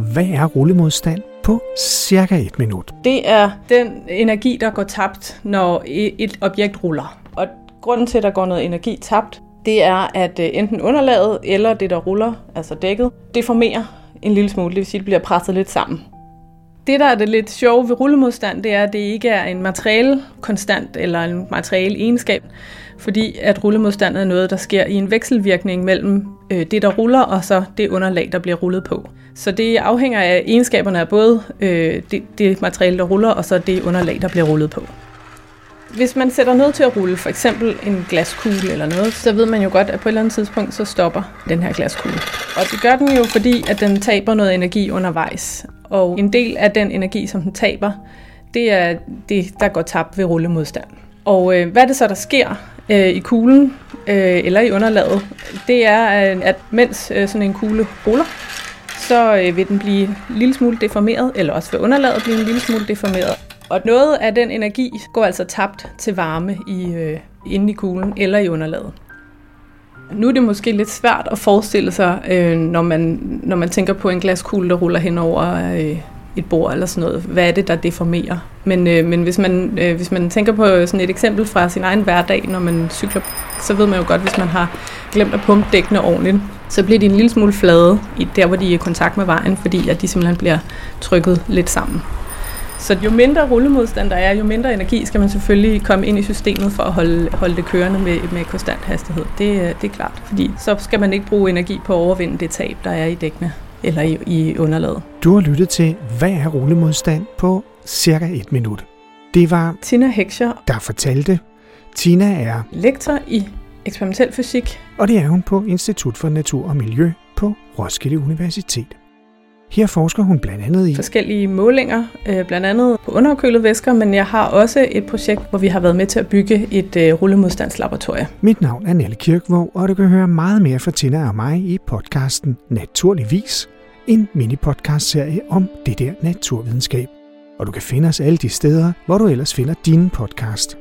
hvad er rullemodstand på cirka et minut. Det er den energi, der går tabt, når et objekt ruller. Og grunden til, at der går noget energi tabt, det er, at øh, enten underlaget eller det, der ruller, altså dækket, deformerer en lille smule. Det vil sige, at det bliver presset lidt sammen. Det, der er det lidt sjove ved rullemodstand, det er, at det ikke er en materiale konstant eller en materiale egenskab, fordi at rullemodstand er noget, der sker i en vekselvirkning mellem øh, det, der ruller, og så det underlag, der bliver rullet på. Så det afhænger af egenskaberne af både øh, det, det materiale, der ruller, og så det underlag, der bliver rullet på. Hvis man sætter noget til at rulle, for eksempel en glaskugle eller noget, så ved man jo godt, at på et eller andet tidspunkt, så stopper den her glaskugle. Og det gør den jo, fordi at den taber noget energi undervejs. Og en del af den energi, som den taber, det er det, der går tabt ved rullemodstand. Og øh, hvad det så, der sker øh, i kuglen øh, eller i underlaget? Det er, øh, at mens øh, sådan en kugle ruller, så øh, vil den blive en lille smule deformeret, eller også vil underlaget blive en lille smule deformeret. Og noget af den energi går altså tabt til varme i, øh, inde i kuglen eller i underlaget. Nu er det måske lidt svært at forestille sig, øh, når, man, når man tænker på en glaskugle, der ruller hen over øh, et bord eller sådan noget. Hvad er det, der deformerer? Men, øh, men hvis, man, øh, hvis man tænker på sådan et eksempel fra sin egen hverdag, når man cykler, så ved man jo godt, hvis man har glemt at pumpe dækkene ordentligt, så bliver de en lille smule flade i der, hvor de er i kontakt med vejen, fordi at de simpelthen bliver trykket lidt sammen. Så jo mindre rullemodstand der er, jo mindre energi skal man selvfølgelig komme ind i systemet for at holde, holde det kørende med, med konstant hastighed. Det, det er klart, fordi så skal man ikke bruge energi på at overvinde det tab, der er i dækkene eller i, i underlaget. Du har lyttet til, hvad er rullemodstand på cirka et minut. Det var Tina Heckscher, der fortalte. Tina er lektor i eksperimentel fysik, og det er hun på Institut for Natur og Miljø på Roskilde Universitet. Her forsker hun blandt andet i forskellige målinger, øh, blandt andet på underkølede væsker, men jeg har også et projekt, hvor vi har været med til at bygge et øh, rullemodstandslaboratorie. Mit navn er Nelle Kirkvåg, og du kan høre meget mere fra Tina og mig i podcasten Naturligvis, en mini-podcast-serie om det der naturvidenskab. Og du kan finde os alle de steder, hvor du ellers finder din podcast.